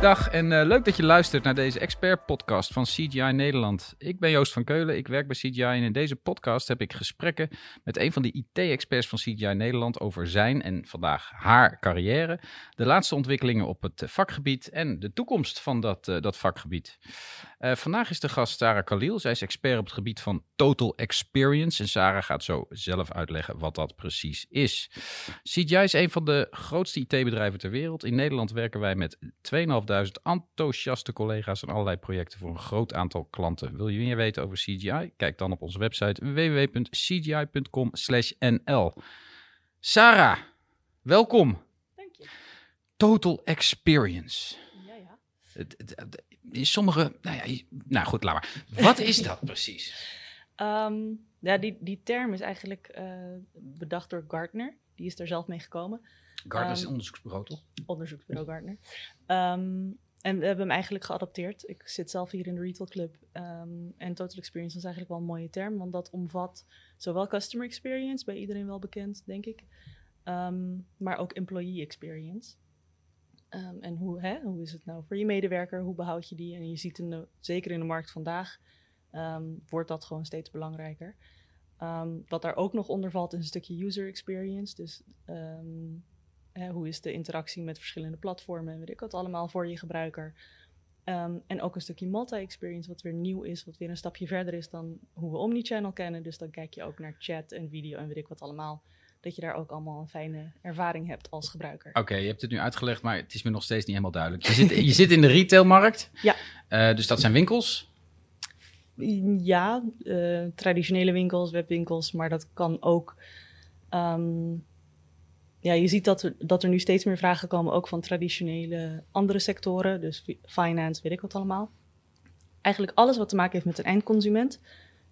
Dag en eh, leuk dat je luistert naar deze expert-podcast van CGI Nederland. Ik ben Joost van Keulen, ik werk bij CGI en in deze podcast heb ik gesprekken met een van de IT-experts van CGI Nederland over zijn en vandaag haar carrière, de laatste ontwikkelingen op het vakgebied en de toekomst van dat, eh, dat vakgebied. Eh, vandaag is de gast Sarah Khalil. Zij is expert op het gebied van Total Experience. En Sarah gaat zo zelf uitleggen wat dat precies is. CGI is een van de grootste IT-bedrijven ter wereld. In Nederland werken wij met 2.500 enthousiaste collega's aan allerlei projecten voor een groot aantal klanten. Wil je meer weten over CGI? Kijk dan op onze website www.cgi.com/nl. Sarah, welkom. Dank je. Total Experience. Ja, ja. Het- het- het- In sommige. Nou ja, nou goed, laat maar. Wat is dat precies? Ehm, ja, die, die term is eigenlijk eh, bedacht door Gartner. Die is er zelf mee gekomen. Gartner is een Ehm, onderzoeksbureau, toch? Onderzoeksbureau Gartner. Ehm, en we hebben hem eigenlijk geadapteerd. Ik zit zelf hier in de Retail Club. en Total Experience is eigenlijk wel een mooie term. Want dat omvat zowel customer experience, bij iedereen wel bekend, denk ik. maar ook employee experience. Ehm, en hoe, hè, hoe is het nou voor je medewerker? Hoe behoud je die? En je ziet in zeker in de markt vandaag ehm, wordt dat gewoon steeds belangrijker. Ehm, wat daar ook nog onder valt is een stukje user experience. Dus hè, hoe is de interactie met verschillende platformen en weet ik wat allemaal voor je gebruiker. En ook een stukje multi-experience, wat weer nieuw is, wat weer een stapje verder is dan hoe we Omnichannel kennen. Dus dan kijk je ook naar chat en video en weet ik wat allemaal. Dat je daar ook allemaal een fijne ervaring hebt als gebruiker. Oké, je hebt het nu uitgelegd, maar het is me nog steeds niet helemaal duidelijk. Je zit, je zit in de retailmarkt. Ja. Eh, dus dat zijn winkels. Ja, eh, traditionele winkels, webwinkels, maar dat kan ook. ehm, ja, je ziet dat er, dat er nu steeds meer vragen komen, ook van traditionele andere sectoren, dus fi- finance, weet ik wat allemaal. Eigenlijk alles wat te maken heeft met een eindconsument,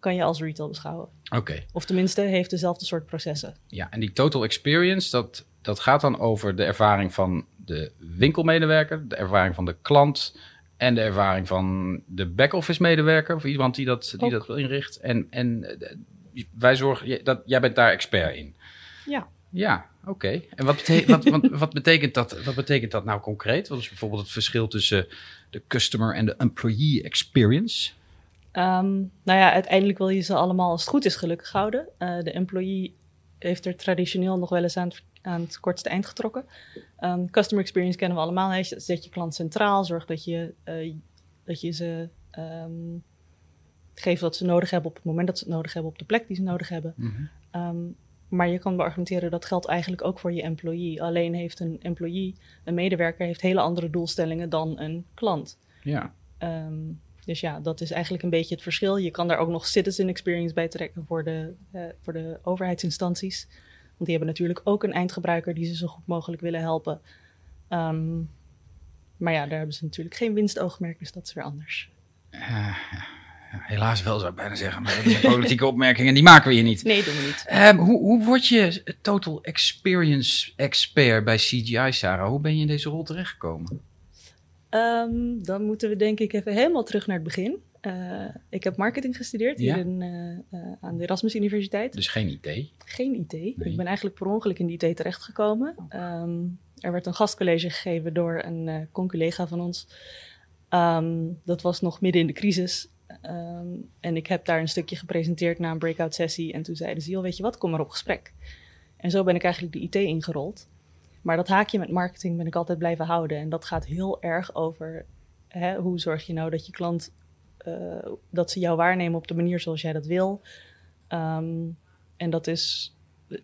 kan je als retail beschouwen. Oké, Of tenminste, heeft dezelfde soort processen. ja. En die total experience, dat, dat gaat dan over de ervaring van de winkelmedewerker, de ervaring van de klant en de ervaring van de back-office medewerker of iemand die dat, die Ook. dat wil inricht. En, en eh, wij zorgen, dat, jij bent daar expert in. Ja. Ja, oké. En wat, wat, wat, wat, betekent dat, wat betekent dat nou concreet? Wat is bijvoorbeeld het verschil tussen de customer en de employee experience? Ehm, nou ja, uiteindelijk wil je ze allemaal als het goed is gelukkig houden. Eh, de employee heeft er traditioneel nog wel eens aan het, aan het kortste eind getrokken. Ehm, customer experience kennen we allemaal. Hè. Zet je klant centraal, zorg dat je, eh, dat je ze ehm, geeft wat ze nodig hebben op het moment dat ze het nodig hebben, op de plek die ze nodig hebben. Ehm, maar je kan beargumenteren dat geldt eigenlijk ook voor je employee. Alleen heeft een employee, een medewerker, heeft hele andere doelstellingen dan een klant. Ja, dus ja, dat is eigenlijk een beetje het verschil. Je kan daar ook nog citizen experience bij trekken voor de, eh, voor de overheidsinstanties. Want die hebben natuurlijk ook een eindgebruiker die ze zo goed mogelijk willen helpen. Ehm, maar ja, daar hebben ze natuurlijk geen winstoogmerk, dus dat is weer anders. Ja, helaas wel zou ik bijna zeggen. Maar dat politieke opmerkingen, die maken we hier niet. Nee, doen we niet. Ehm, hoe, hoe word je total experience expert bij CGI, Sarah? Hoe ben je in deze rol terechtgekomen? Ehm, dan moeten we denk ik even helemaal terug naar het begin. Eh, ik heb marketing gestudeerd Ja. hier in, eh, eh, aan de Erasmus Universiteit. Dus geen idee. Geen IT. Ik ben eigenlijk per ongeluk in de IT terechtgekomen. Ehm, er werd een gastcollege gegeven door een conculega van ons. Ehm, dat was nog midden in de crisis. En ik heb daar een stukje gepresenteerd na een breakout sessie. En toen zeiden ze, joh, weet je wat, kom maar op gesprek. En zo ben ik eigenlijk de IT ingerold. Maar dat haakje met marketing ben ik altijd blijven houden. En dat gaat heel erg over hè, hoe zorg je nou dat je klant, eh, dat ze jou waarnemen op de manier zoals jij dat wil. Ehm, en dat is eh,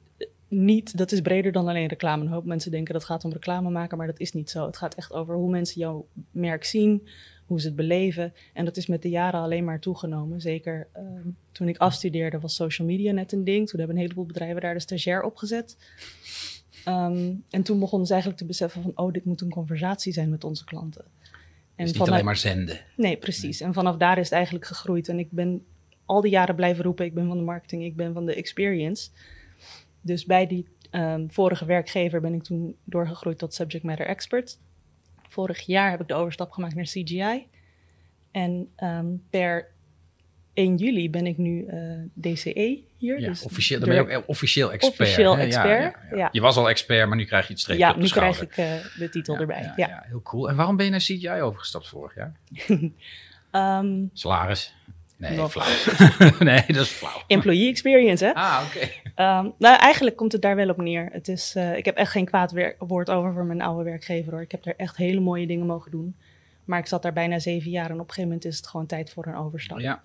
niet, dat is breder dan alleen reclame. Een hoop mensen denken dat gaat om reclame maken, maar dat is niet zo. Het gaat echt over hoe mensen jouw merk zien, hoe ze het beleven. En dat is met de jaren alleen maar toegenomen. Zeker ehm, toen ik afstudeerde was social media net een ding. Toen hebben een heleboel bedrijven daar de stagiair op Ehm, en toen begonnen ze eigenlijk te beseffen van, oh, dit moet een conversatie zijn met onze klanten. En Dus niet vanuit- alleen maar zenden. Nee, precies. En vanaf daar is het eigenlijk gegroeid. En ik ben al die jaren blijven roepen: ik ben van de marketing, ik ben van de experience. Dus bij die ehm, vorige werkgever ben ik toen doorgegroeid tot subject matter expert. Vorig jaar heb ik de overstap gemaakt naar CGI. En ehm, per 1 juli ben ik nu uh, DCE hier. Ja, dus officieel, dan ben je ook officieel expert. Officieel hè? Ja, expert, ja, ja. Je was al expert, maar nu krijg je het streepje Ja, nu krijg ik uh, de titel erbij. Ja, heel cool. En waarom ben je naar CGI overgestapt vorig jaar? Um, Salaris? Nee, Nog. flauw. nee, dat is flauw. employee experience, hè? Ah, oké. Um, nou, eigenlijk komt het daar wel op neer. Het is, uh, ik heb echt geen kwaad woord over voor mijn oude werkgever hoor. Ik heb daar echt hele mooie dingen mogen doen. Maar ik zat daar bijna zeven jaar en op een gegeven moment is het gewoon tijd voor een overstap. Ja,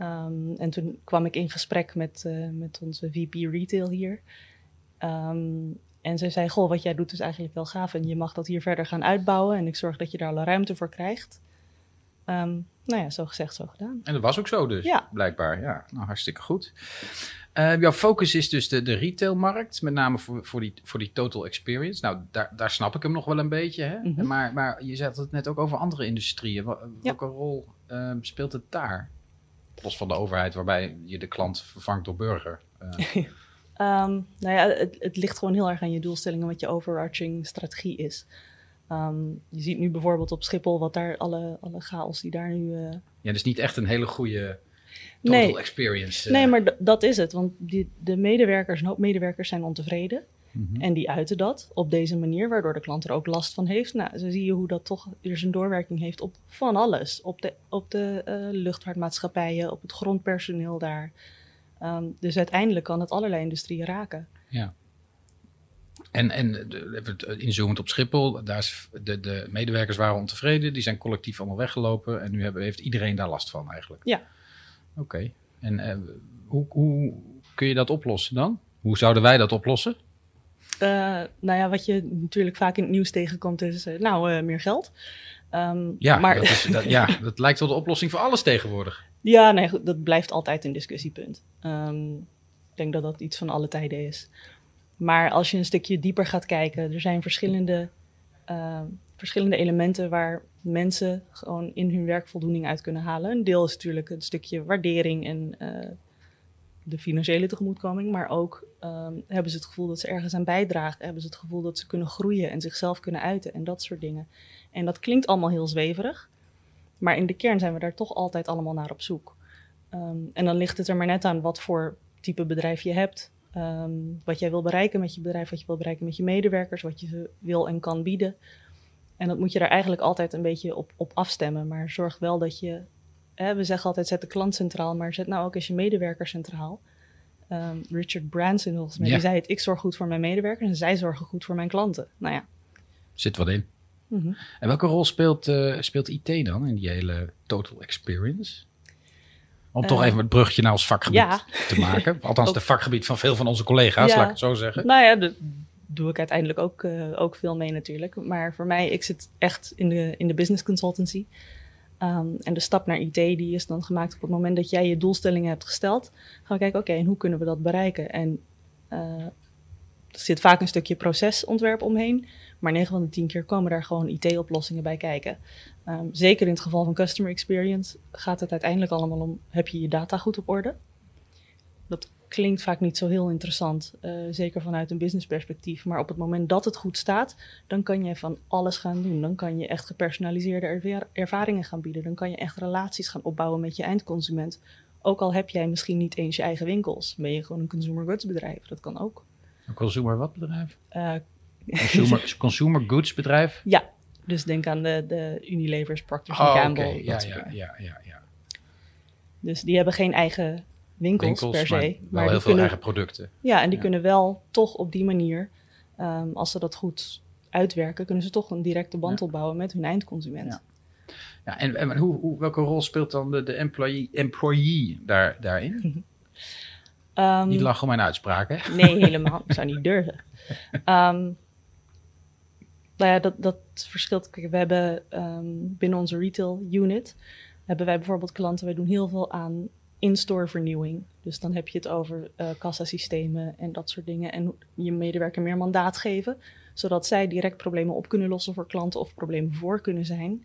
Um, en toen kwam ik in gesprek met, uh, met onze VP Retail hier. Um, en ze zei, goh, wat jij doet is eigenlijk wel gaaf en je mag dat hier verder gaan uitbouwen. En ik zorg dat je daar alle ruimte voor krijgt. Um, nou ja, zo gezegd, zo gedaan. en dat was ook zo dus, Ja. blijkbaar. Ja, nou, hartstikke goed. Uh, jouw focus is dus de, de retailmarkt, met name voor, voor, die, voor die total experience. Nou, daar, daar snap ik hem nog wel een beetje. Hè? Mhm. Maar, maar je zet het net ook over andere industrieën. Wel- Ja. Welke rol uh, speelt het daar? Los van de overheid, waarbij je de klant vervangt door burger. Uh, Um, nou ja, het, het, ligt gewoon heel erg aan je doelstellingen, wat je overarching strategie is. Um, je ziet nu bijvoorbeeld op Schiphol wat daar alle, alle chaos die daar nu. Uh... ja, dus niet echt een hele goede total nee. experience. Nee, maar dat is het. Want die, de medewerkers, een hoop medewerkers zijn ontevreden. Mhm. En die uiten dat op deze manier, waardoor de klant er ook last van heeft. Nou, zo zie je hoe dat toch weer zijn doorwerking heeft op van alles. Op de, op de uh, luchtvaartmaatschappijen, op het grondpersoneel daar. Um, dus uiteindelijk kan het allerlei industrieën raken. Ja. En, en inzoomend op Schiphol, daar is de, de medewerkers waren ontevreden, die zijn collectief allemaal weggelopen en nu hebben, heeft iedereen daar last van eigenlijk. Ja. Oké. Okay. En uh, hoe, hoe kun je dat oplossen dan? Hoe zouden wij dat oplossen? Uh, nou ja, wat je natuurlijk vaak in het nieuws tegenkomt is, uh, nou, uh, meer geld. Um, ja, maar... dat is, dat, ja, dat lijkt wel de oplossing voor alles tegenwoordig. Ja, nee, goed, dat blijft altijd een discussiepunt. Um, ik denk dat dat iets van alle tijden is. Maar als je een stukje dieper gaat kijken, er zijn verschillende, uh, verschillende elementen waar mensen gewoon in hun werk voldoening uit kunnen halen. Een deel is natuurlijk een stukje waardering en de financiële tegemoetkoming, maar ook um, hebben ze het gevoel dat ze ergens aan bijdragen, hebben ze het gevoel dat ze kunnen groeien en zichzelf kunnen uiten en dat soort dingen. En dat klinkt allemaal heel zweverig, maar in de kern zijn we daar toch altijd allemaal naar op zoek. Um, en dan ligt het er maar net aan wat voor type bedrijf je hebt, um, wat jij wil bereiken met je bedrijf, wat je wil bereiken met je medewerkers, wat je wil en kan bieden. En dat moet je daar eigenlijk altijd een beetje op, op afstemmen. Maar zorg wel dat je, hè, we zeggen altijd zet de klant centraal, maar zet nou ook eens je medewerker centraal. Um, Richard Branson, volgens mij, Ja. die zei het, ik zorg goed voor mijn medewerkers en zij zorgen goed voor mijn klanten. Nou ja. Zit wat in. Mhm. En welke rol speelt, uh, speelt IT dan in die hele total experience? Om toch Eh, even het bruggetje naar ons vakgebied ja. te maken. Althans, de vakgebied van veel van onze collega's, Ja. laat ik het zo zeggen. Nou ja, daar doe ik uiteindelijk ook, eh, ook veel mee natuurlijk. Maar voor mij, ik zit echt in de, in de business consultancy. Um, en de stap naar IT, die is dan gemaakt op het moment dat jij je doelstellingen hebt gesteld. Gaan we kijken, oké, en hoe kunnen we dat bereiken? En eh, er zit vaak een stukje procesontwerp omheen. Maar 9 van de 10 keer komen daar gewoon IT-oplossingen bij kijken. Um, zeker in het geval van customer experience gaat het uiteindelijk allemaal om: heb je je data goed op orde? Klinkt vaak niet zo heel interessant, uh, zeker vanuit een businessperspectief. Maar op het moment dat het goed staat, dan kan je van alles gaan doen. Dan kan je echt gepersonaliseerde erva ervaringen gaan bieden. Dan kan je echt relaties gaan opbouwen met je eindconsument. Ook al heb jij misschien niet eens je eigen winkels, ben je gewoon een consumer goods bedrijf. Dat kan ook. Een consumer wat bedrijf? Uh, Consumer, consumer goods bedrijf? ja, dus denk aan de, de Unilevers, Procter Oh, Gamble. Ja, ja, ja, ja. Dus die hebben geen eigen winkels, Winkels, per se. maar wel die heel veel kunnen, eigen producten. Ja, en die Ja. kunnen wel toch op die manier, um, als ze dat goed uitwerken, kunnen ze toch een directe band Ja. opbouwen met hun eindconsument. Ja. Ja, en, en hoe, hoe, welke rol speelt dan de, de employee, employee daar, daarin? Um, Niet lachen om mijn uitspraak, hè? Nee, helemaal. Ik zou niet durven. Um, nou ja, dat, dat verschilt. Kijk, we hebben binnen onze retail unit hebben wij bijvoorbeeld klanten. Wij doen heel veel aan in-store vernieuwing. Dus dan heb je het over uh, kassasystemen en dat soort dingen. En je medewerker meer mandaat geven, zodat zij direct problemen op kunnen lossen voor klanten of problemen voor kunnen zijn.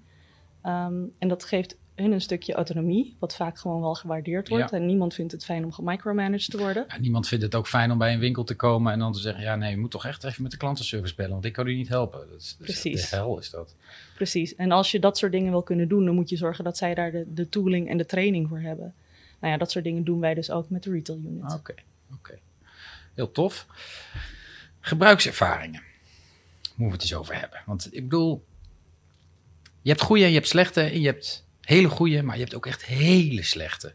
Um, en dat geeft hun een stukje autonomie, wat vaak gewoon wel gewaardeerd wordt. Ja. En niemand vindt het fijn om gemicromanaged te worden. Ja, niemand vindt het ook fijn om bij een winkel te komen en dan te zeggen: Ja, nee, je moet toch echt even met de klantenservice bellen, want ik kan u niet helpen. Dat is, dat is Precies. De hel is dat. Precies. En als je dat soort dingen wil kunnen doen, dan moet je zorgen dat zij daar de, de tooling en de training voor hebben. Nou ja, dat soort dingen doen wij dus ook met de retail unit. Oké, oké. Heel tof. Gebruikservaringen. Moeten we het eens over hebben. Want ik bedoel, je hebt goede je hebt slechte. En je hebt hele goede, maar je hebt ook echt hele slechte.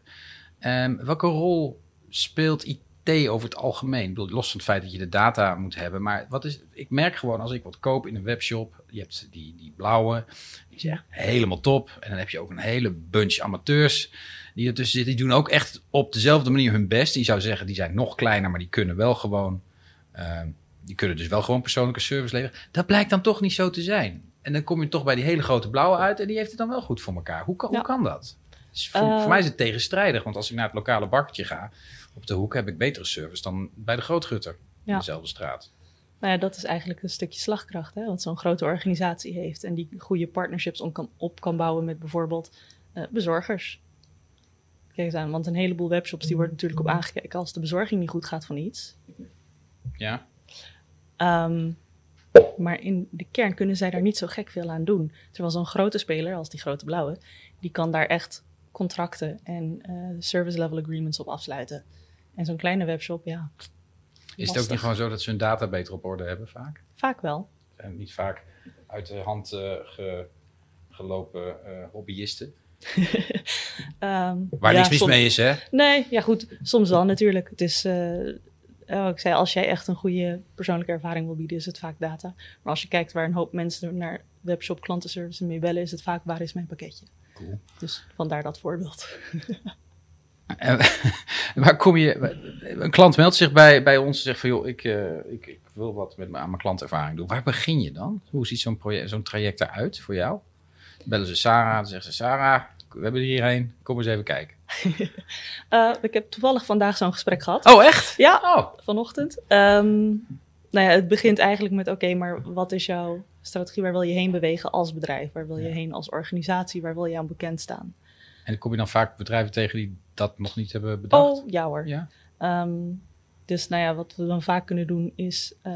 Ehm, welke rol speelt IT over het algemeen? Ik bedoel, los van het feit dat je de data moet hebben. Maar wat is, ik merk gewoon als ik wat koop in een webshop. Je hebt die, die blauwe, die helemaal top. En dan heb je ook een hele bunch amateurs die ertussen zitten. Die doen ook echt op dezelfde manier hun best. Die zou zeggen, die zijn nog kleiner, maar die kunnen wel gewoon... ehm, die kunnen dus wel gewoon persoonlijke service leveren. Dat blijkt dan toch niet zo te zijn. En dan kom je toch bij die hele grote blauwe uit en die heeft het dan wel goed voor elkaar. Hoe kan, Ja. hoe kan dat? Dus voor, Eh. voor mij is het tegenstrijdig, want als ik naar het lokale bakkertje ga op de hoek, heb ik betere service dan bij de grootgutter in Ja. dezelfde straat. Nou ja, dat is eigenlijk een stukje slagkracht, hè, wat zo'n grote organisatie heeft. En die goede partnerships om kan, op kan bouwen met bijvoorbeeld eh, bezorgers. Kijk eens aan, want een heleboel webshops die worden natuurlijk op aangekeken als de bezorging niet goed gaat van iets. Ja, Ehm, maar in de kern kunnen zij daar niet zo gek veel aan doen. Terwijl zo'n grote speler, als die grote blauwe, die kan daar echt contracten en eh, service level agreements op afsluiten. En zo'n kleine webshop, ja, is het ook niet gewoon zo dat ze hun data beter op orde hebben vaak? vaak wel. En niet vaak uit de hand eh, ge- gelopen eh, hobbyisten. Ehm, Waar ja, niks mis mee is, hè? Nee, ja goed, soms wel natuurlijk. Het is, eh, oh, ik zei, als jij echt een goede persoonlijke ervaring wil bieden, is het vaak data. Maar als je kijkt waar een hoop mensen naar webshop klantenservice mee bellen, is het vaak waar is mijn pakketje. Cool. Dus vandaar dat voorbeeld. En waar kom je? Een klant meldt zich bij, bij ons en zegt van joh, ik, eh, ik, ik wil wat met, mijn- aan mijn klantervaring doen. Waar begin je dan? Hoe ziet zo'n project, zo'n traject eruit voor jou? Bellen ze Sarah, dan zeggen ze Sarah, we hebben er hierheen, kom eens even kijken. Eh, ik heb toevallig vandaag zo'n gesprek gehad. Oh, echt? Ja, Oh, vanochtend. Ehm, nou ja, het begint eigenlijk met: oké, maar wat is jouw strategie? Waar wil je heen bewegen als bedrijf? Waar wil je heen als organisatie? Waar wil je aan bekend staan? en dan kom je dan vaak bedrijven tegen die dat nog niet hebben bedacht? Oh, ja hoor. Ja? Ehm, dus nou ja, wat we dan vaak kunnen doen is, eh,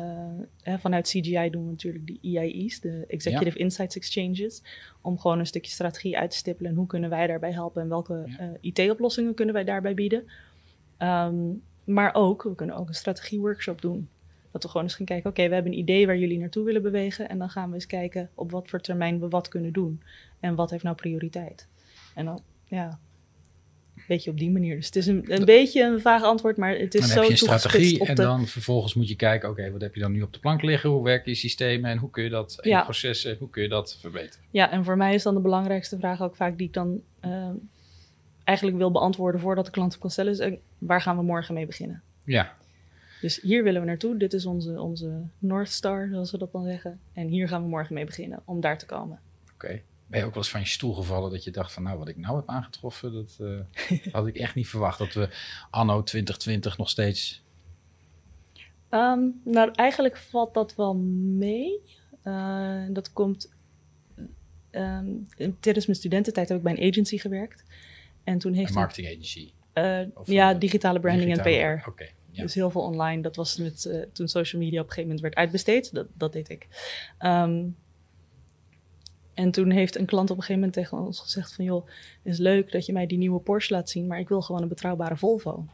hè, vanuit CGI doen we natuurlijk de EIE's, de Executive Insights Exchanges, om gewoon een stukje strategie uit te stippelen en hoe kunnen wij daarbij helpen en welke Ja. eh, IT-oplossingen kunnen wij daarbij bieden. Ehm, maar ook, we kunnen ook een strategie-workshop doen. Dat we gewoon eens gaan kijken, oké, we hebben een idee waar jullie naartoe willen bewegen en dan gaan we eens kijken op wat voor termijn we wat kunnen doen en wat heeft nou prioriteit. En dan, ja, beetje op die manier. Dus het is een, een beetje een vaag antwoord, maar het is Dan zo heb je een strategie op en de... dan vervolgens moet je kijken, oké, wat heb je dan nu op de plank liggen? Hoe werken je systemen en hoe kun je dat, en Ja. processen, hoe kun je dat verbeteren? Ja, en voor mij is dan de belangrijkste vraag ook vaak die ik dan eh, eigenlijk wil beantwoorden voordat de klant op kan stellen. Is, eh, waar gaan we morgen mee beginnen? Ja, Dus hier willen we naartoe. Dit is onze, onze North Star, zoals we dat dan zeggen. En hier gaan we morgen mee beginnen om daar te komen. oké. Ben je ook wel eens van je stoel gevallen dat je dacht van nou, wat ik nou heb aangetroffen, dat eh, had ik echt niet verwacht. Dat we anno 2020 nog steeds... Ehm, nou, eigenlijk valt dat wel mee. Eh, dat komt. ehm, tijdens mijn studententijd heb ik bij een agency gewerkt. En toen heeft Een marketing agency. eh, ja, digitale branding en PR. Oké, ja. Dus heel veel online. Dat was met, toen social media op een gegeven moment werd uitbesteed. Dat, dat deed ik. Ehm, en toen heeft een klant op een gegeven moment tegen ons gezegd van... joh, het is leuk dat je mij die nieuwe Porsche laat zien... maar ik wil gewoon een betrouwbare Volvo.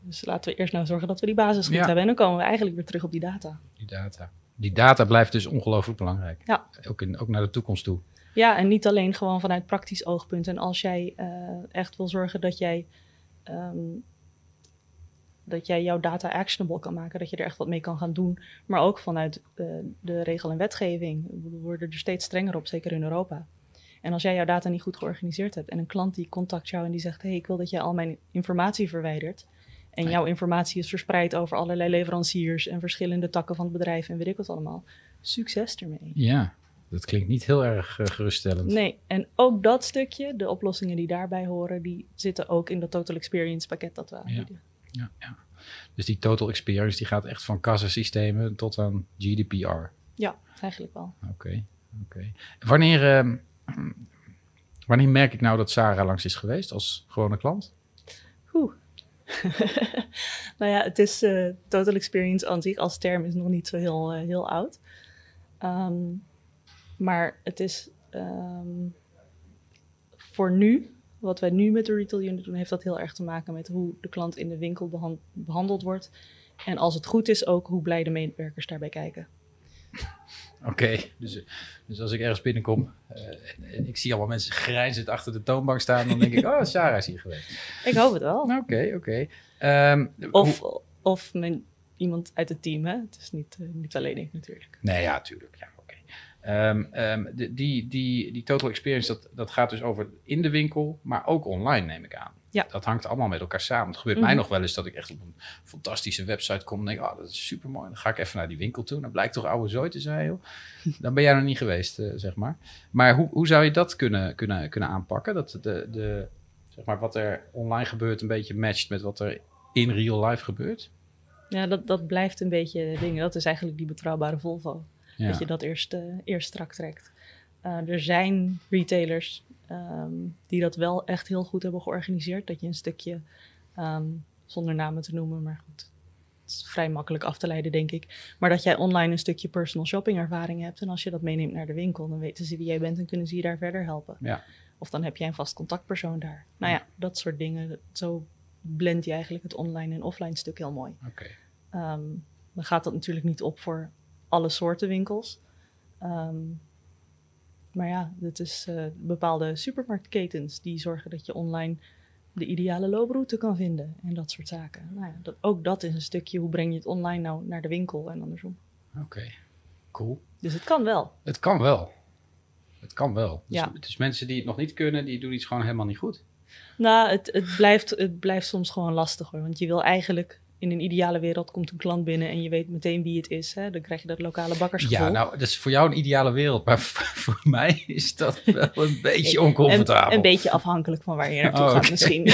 Dus laten we eerst nou zorgen dat we die basis goed Ja. hebben. En dan komen we eigenlijk weer terug op die data. Die data. Die data blijft dus ongelooflijk belangrijk. Ja. Ook, in, ook naar de toekomst toe. Ja, en niet alleen gewoon vanuit praktisch oogpunt. En als jij eh, echt wil zorgen dat jij, ehm, dat jij jouw data actionable kan maken, dat je er echt wat mee kan gaan doen, maar ook vanuit eh, de regel en wetgeving. We worden er steeds strenger op, zeker in Europa. En als jij jouw data niet goed georganiseerd hebt en een klant die contact jou en die zegt: hey, ik wil dat jij al mijn informatie verwijdert. En Ja. jouw informatie is verspreid over allerlei leveranciers en verschillende takken van het bedrijf en weet ik wat allemaal. Succes ermee. Ja, dat klinkt niet heel erg eh, geruststellend. Nee, en ook dat stukje, de oplossingen die daarbij horen, die zitten ook in dat total experience pakket dat we aanbieden. Ja, ja. Dus die total experience die gaat echt van kassasystemen tot aan GDPR. Ja, eigenlijk wel. Oké, oké. Wanneer, ehm, wanneer merk ik nou dat Sarah langs is geweest als gewone klant? Oeh. nou ja, het is eh, total experience aan zich als term is nog niet zo heel, eh, heel oud. Ehm, maar het is ehm, voor nu wat wij nu met de retail unit doen, heeft dat heel erg te maken met hoe de klant in de winkel behandeld wordt. En als het goed is, ook hoe blij de medewerkers daarbij kijken. Oké, dus, dus als ik ergens binnenkom uh, en, ik zie allemaal mensen grijnzend achter de toonbank staan, dan denk ik, oh, Sarah is hier geweest. Ik hoop het wel. Oké, oké. Ehm, of of mijn, iemand uit het team, hè? Het is niet, uh, niet alleen ik natuurlijk. Nee, ja, tuurlijk. Ja, Um, um, die, die, die total experience, dat, dat gaat dus over in de winkel, maar ook online, neem ik aan. Ja. Dat hangt allemaal met elkaar samen. Het gebeurt mij mhm. nog wel eens dat ik echt op een fantastische website kom en denk, oh, dat is super mooi. Dan ga ik even naar die winkel toe. Dan blijkt toch oude zooi te zijn, joh. Dan ben jij nog niet geweest, uh, zeg maar. Maar hoe, hoe zou je dat kunnen, kunnen, kunnen aanpakken? Dat de, de, zeg maar, wat er online gebeurt een beetje matcht met wat er in real life gebeurt? Ja, dat, dat blijft een beetje dingen. Dat is eigenlijk die betrouwbare Volvo. Dat je dat eerst, uh, eerst strak trekt. Uh, er zijn retailers um, die dat wel echt heel goed hebben georganiseerd. Dat je een stukje, um, zonder namen te noemen, maar goed, het is vrij makkelijk af te leiden, denk ik. Maar dat jij online een stukje personal shopping ervaring hebt. En als je dat meeneemt naar de winkel, dan weten ze wie jij bent en kunnen ze je daar verder helpen. Ja. Of dan heb jij een vast contactpersoon daar. Nou ja, dat soort dingen. Zo blend je eigenlijk het online en offline stuk heel mooi. Oké. Um, dan gaat dat natuurlijk niet op voor alle soorten winkels. Um, maar ja, het is uh, bepaalde supermarktketens die zorgen dat je online de ideale looproute kan vinden en dat soort zaken. Nou ja, dat, ook dat is een stukje hoe breng je het online nou naar de winkel en andersom. Oké, cool. Dus het kan wel. Het kan wel. Het kan wel. Dus, ja. dus mensen die het nog niet kunnen, die doen iets gewoon helemaal niet goed. Nou, het, het, blijft, het blijft soms gewoon lastig hoor. Want je wil eigenlijk in een ideale wereld komt een klant binnen en je weet meteen wie het is. Hè? Dan krijg je dat lokale bakkersgevoel. Ja, nou, dat is voor jou een ideale wereld. Maar voor mij is dat wel een beetje oncomfortabel. Een, een beetje afhankelijk van waar je naartoe oh, gaat misschien.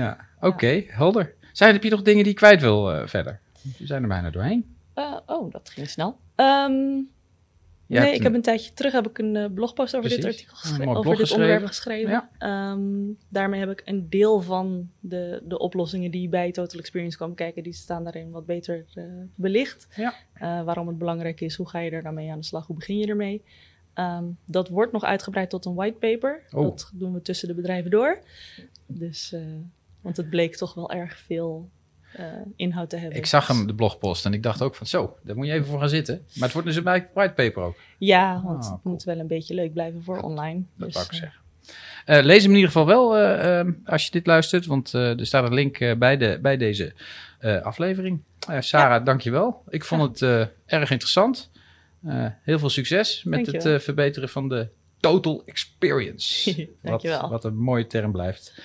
ja, oké, helder. Zijn er nog dingen die ik kwijt wil uh, verder? We zijn er bijna doorheen. Uh, oh, dat ging snel. Um, nee, ik heb een tijdje terug heb ik een uh, blogpost over dit artikel geschreven, over dit onderwerp geschreven. Ja. Um, daarmee heb ik een deel van de, de oplossingen die bij Total Experience kwamen kijken, die staan daarin wat beter uh, belicht. Ja. Uh, waarom het belangrijk is, hoe ga je er dan mee aan de slag, hoe begin je ermee? Um, dat wordt nog uitgebreid tot een whitepaper. Oh. Dat doen we tussen de bedrijven door. Dus, want het bleek toch wel erg veel uh, inhoud te hebben. Ik zag hem, de blogpost, en ik dacht ook van zo, daar moet je even voor gaan zitten. Maar het wordt dus een whitepaper ook. Ja, want ah, het moet wel een beetje leuk blijven voor online. Dat dus, wou ik uh, zeggen. Uh, lees hem in ieder geval wel uh, als je dit luistert, want er staat een link bij, de, bij deze aflevering. Sarah, ja. dankjewel. Ik vond ja. het erg interessant. heel veel succes met het verbeteren van de total experience. dankjewel. Wat, wat een mooie term blijft.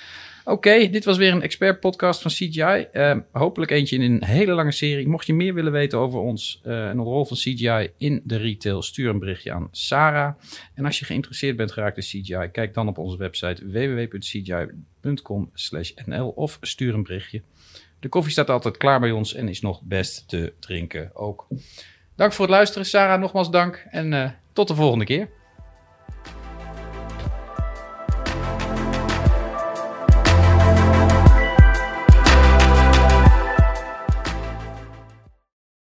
Oké, dit was weer een expert podcast van CGI. Uh, hopelijk eentje in een hele lange serie. Mocht je meer willen weten over ons uh, en de rol van CGI in de retail, stuur een berichtje aan Sarah. En als je geïnteresseerd bent geraakt in CGI, kijk dan op onze website www.cgi.com/nl of stuur een berichtje. De koffie staat altijd klaar bij ons en is nog best te drinken ook. Dank voor het luisteren, Sarah. Nogmaals dank en uh, tot de volgende keer.